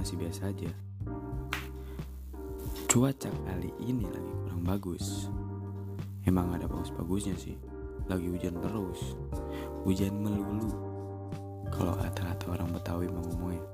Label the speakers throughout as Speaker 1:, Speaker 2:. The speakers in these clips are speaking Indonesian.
Speaker 1: masih biasa aja. Cuaca kali ini lagi kurang bagus. Emang ada bagus-bagusnya sih. Lagi hujan terus. Hujan melulu. Kalau kata-kata orang Betawi mau ngomongnya.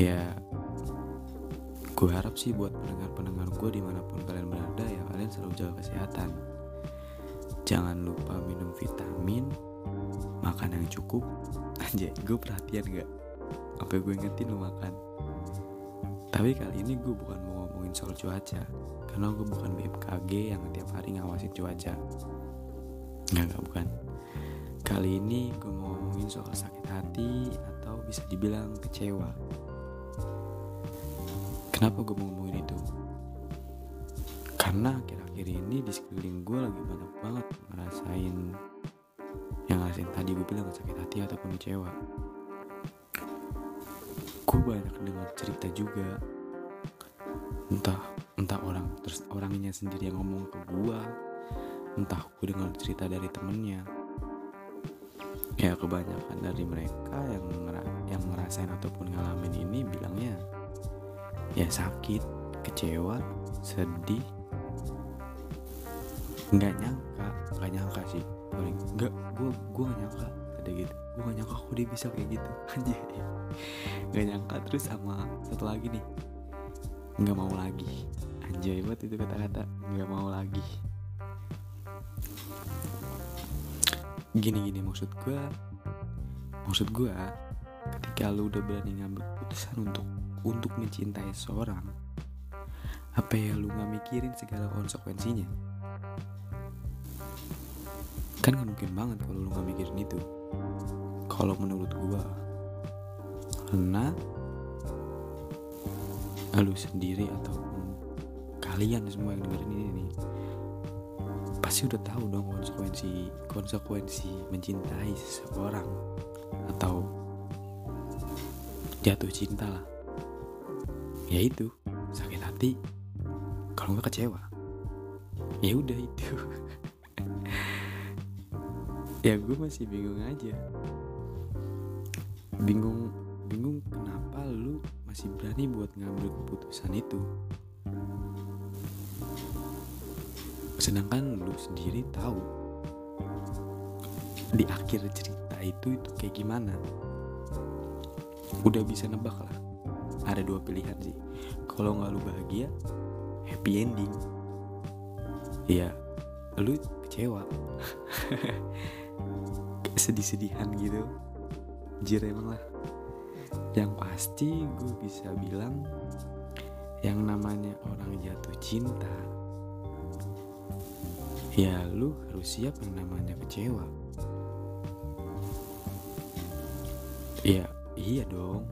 Speaker 1: Ya, gue harap sih buat pendengar-pendengar gue di mana pun kalian berada ya kalian selalu jaga kesehatan. Jangan lupa minum vitamin, makan yang cukup. Anjay, gue perhatian gak? Apa gue ingetin lo makan? Tapi kali ini gue bukan mau ngomongin soal cuaca. Karena gue bukan BMKG yang tiap hari ngawasin cuaca. Nggak, nggak bukan. Kali ini gue mau ngomongin soal sakit hati Atau bisa dibilang kecewa. Kenapa gue mau ngomongin itu? Karena akhir-akhir ini di sekeliling gue lagi banyak banget ngerasain Yang ngerasain tadi gue bilang sakit hati ataupun kecewa gue banyak dengar cerita juga. Entah entah orang terus orangnya sendiri yang ngomong ke gue entah gue dengar cerita dari temennya. Ya kebanyakan dari mereka yang yang ngerasain ataupun ngalamin ini bilangnya ya sakit kecewa sedih. Nggak nyangka nggak nyangka sih. Paling nggak gue gue nyangka ada gitu. Gue gak nyangka kok dia bisa kayak gitu. Aja gak nyangka. Terus sama satu lagi nih. Nggak mau lagi. Anjay banget itu kata-kata. Nggak mau lagi. Gini-gini maksud gue maksud gue ketika lu udah berani ngambil keputusan untuk untuk mencintai seorang apa ya lu nggak mikirin segala konsekuensinya? Kan gak mungkin banget kalau lu nggak mikirin itu kalau menurut gua karena lu sendiri ataupun kalian semua yang dengerin ini nih pasti udah tahu dong konsekuensi konsekuensi mencintai seseorang atau jatuh cinta lah. Yaitu sakit hati kalau nggak kecewa. Ya udah itu ya gue masih bingung aja. Bingung bingung kenapa lu masih berani buat ngambil keputusan itu. Sedangkan lu sendiri tahu di akhir cerita itu itu kayak gimana. Udah bisa nebak lah. Ada dua pilihan sih. Kalau nggak lu bahagia happy ending. Ya lu kecewa sedih-sedihan gitu. Jir emang lah. Yang pasti gue bisa bilang yang namanya orang jatuh cinta ya lu harus siap yang namanya kecewa. Ya iya dong.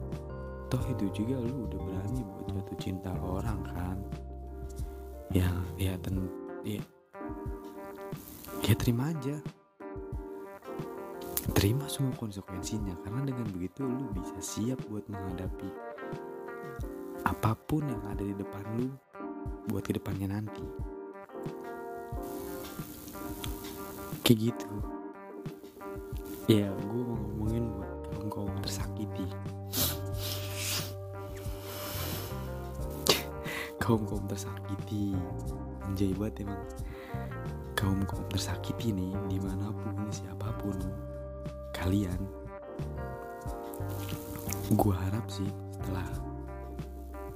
Speaker 1: Toh itu juga lu udah berani buat jatuh cinta orang kan? Ya ya ten ya, ya terima aja terima semua konsekuensinya karena dengan begitu lu bisa siap buat menghadapi apa pun yang ada di depan lu buat ke depannya nanti. Kayak gitu. Ya gue mau ngomongin buat kaum kaum tersakiti. Kaum kaum tersakiti. Anjay banget emang. Kaum kaum tersakiti nih di mana pun siapa pun kalian. Gue harap sih setelah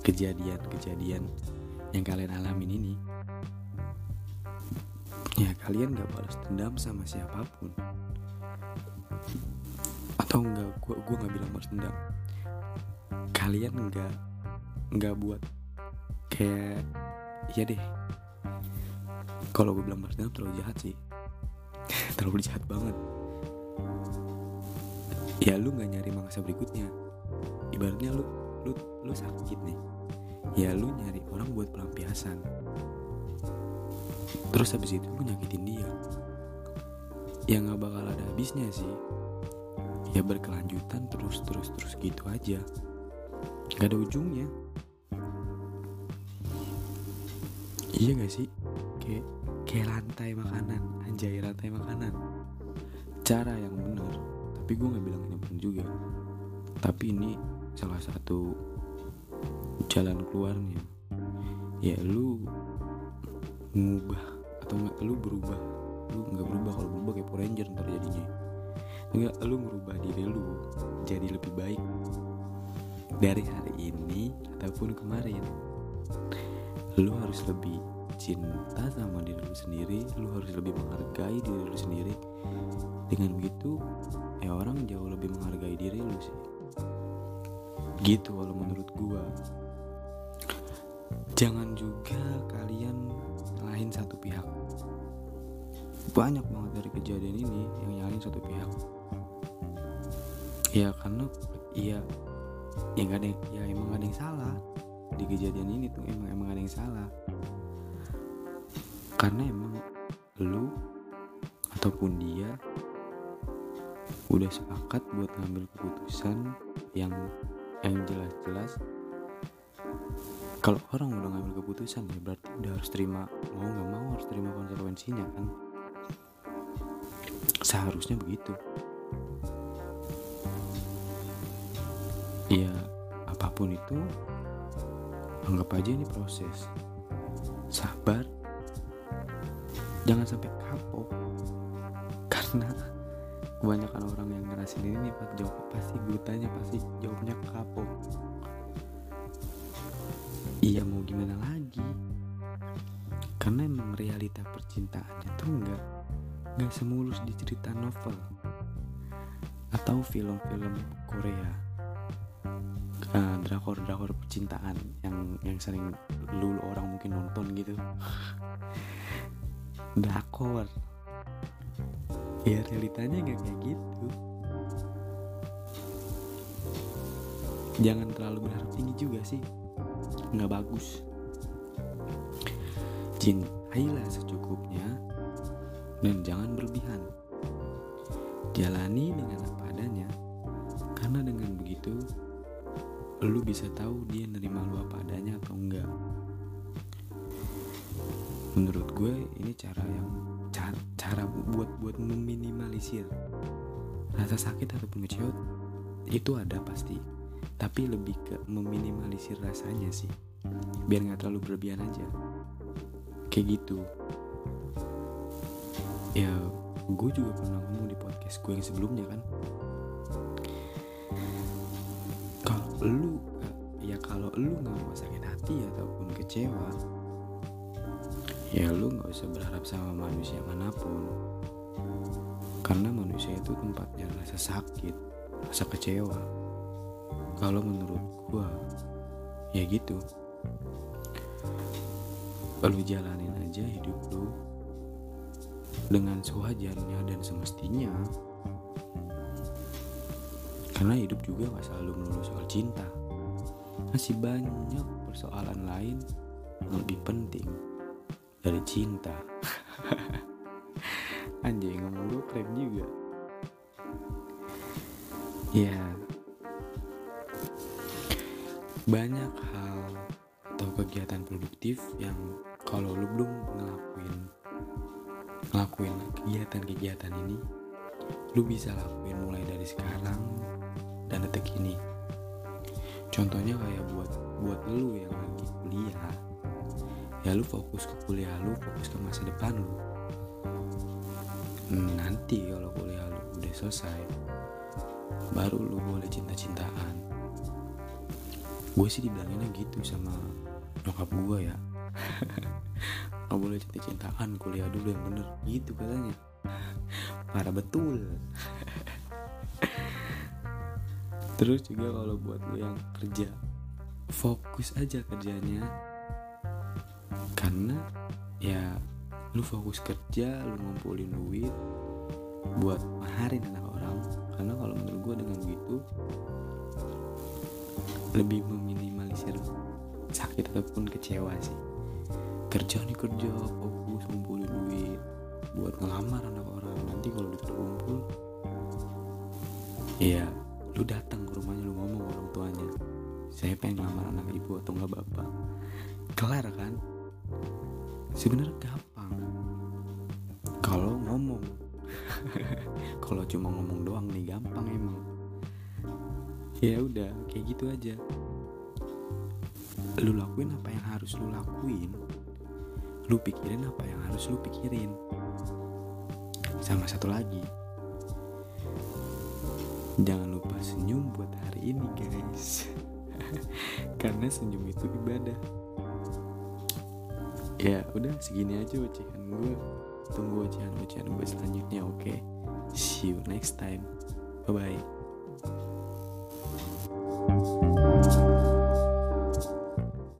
Speaker 1: kejadian-kejadian yang kalian alamin ini ya kalian gak balas dendam sama siapa pun. Atau enggak gue gue nggak bilang balas dendam. Kalian nggak nggak buat kayak ya deh. Kalau gue bilang balas dendam terlalu jahat sih. Terlalu jahat banget ya lu nggak nyari mangsa berikutnya. Ibaratnya lu lu lu sakit nih. Ya lu nyari orang buat pelampiasan. Terus habis itu lu nyakitin dia. Ya nggak bakal ada habisnya sih. Ya berkelanjutan terus terus terus gitu aja. Nggak ada ujungnya. Iya gak sih? Kayak kayak rantai makanan. Anjay rantai makanan. Cara yang benar tapi gue nggak bilang ini benar juga. Tapi ini salah satu jalan keluarnya. Ya lu ngubah atau nggak lu berubah. Lu nggak berubah kalau berubah kayak Power Ranger ntar jadinya. Enggak lu merubah diri lu jadi lebih baik dari hari ini ataupun kemarin. Lu harus lebih cinta sama diri lu sendiri lu harus lebih menghargai diri lu sendiri. Dengan begitu ya orang jauh lebih menghargai diri lu sih. Gitu kalau menurut gua. Jangan juga kalian nyalahin satu pihak. Banyak banget dari kejadian ini yang nyalahin satu pihak. Ya karena iya ya nggak ada ya emang ada yang salah. Di kejadian ini tuh emang emang ada yang salah. Karena emang lu ataupun dia udah sepakat buat ngambil keputusan yang yang jelas-jelas. Kalau orang udah ngambil keputusan ya berarti udah harus terima mau nggak mau harus terima konsekuensinya kan? Seharusnya begitu. Ya apa pun itu anggap aja ini proses. Sabar. Jangan sampai kapok. Karena kebanyakan orang yang ngerasin ini pas jawab pasti gue tanya pasti jawabnya kapok iya mau gimana lagi? Karena emang realita percintaan itu enggak nggak semulus di cerita novel atau film-film Korea. Uh, drakor-drakor percintaan yang yang sering lulu orang mungkin nonton gitu. Drakor ya realitanya nggak kayak gitu. Jangan terlalu berharap tinggi juga sih. Nggak bagus. Cintailah secukupnya dan jangan berlebihan. Jalani dengan apa adanya karena dengan begitu lu bisa tahu dia nerima lu apa adanya atau enggak. Menurut gue ini cara yang cara, cara buat buat meminimalisir rasa sakit ataupun kecewa itu ada pasti. Tapi lebih ke meminimalisir rasanya sih. Biar nggak terlalu berlebihan aja. Kayak gitu. Ya gue juga pernah ngomong di podcast gue yang sebelumnya kan. Kalau lu ya kalau lu nggak mau sakit hati ataupun kecewa ya lu nggak usah berharap sama manusia mana pun. Karena manusia itu tempatnya rasa sakit rasa kecewa. Kalau menurut gua ya gitu. Lu jalanin aja hidup lu dengan sewajarnya dan semestinya. Karena hidup juga gak selalu melulu soal cinta. Masih banyak persoalan lain yang lebih penting dari cinta. Anjay ngomong gue keren juga. Ya banyak hal atau kegiatan produktif yang kalau lu belum ngelakuin ngelakuin kegiatan-kegiatan ini lu bisa lakuin mulai dari sekarang dan detik ini. Contohnya kayak buat buat lu yang lagi kuliah ya lu fokus ke kuliah lu fokus ke masa depan lu. Nanti kalau kuliah lu udah selesai baru lu boleh cinta-cintaan. Gue sih dibilanginnya gitu sama nyokap gue ya. Nggak boleh cinta-cintaan kuliah dulu yang bener. Gitu katanya. Parah betul. Terus juga kalau buat lo yang kerja fokus aja kerjanya karena ya lu fokus kerja lu ngumpulin duit buat maharin anak orang. Karena kalau menurut gue dengan begitu lebih meminimalisir sakit ataupun kecewa sih. Kerja nih kerja fokus ngumpulin duit buat ngelamar anak orang. Nanti kalau udah terkumpul ya lu datang ke rumahnya lu ngomong orang tuanya saya pengen ngelamar anak ibu atau nggak bapak. Kelar kan sebenarnya gampang. Kalau ngomong. Kalau cuma ngomong doang nih gampang emang. Ya udah kayak gitu aja. Lu lakuin apa yang harus lu lakuin. Lu pikirin apa yang harus lu pikirin. Sama satu lagi. Jangan lupa senyum buat hari ini guys. Karena senyum itu ibadah ya udah segini aja ocehan gue tunggu ocehan-ocehan gue selanjutnya oke? Okay? see you next time. Bye bye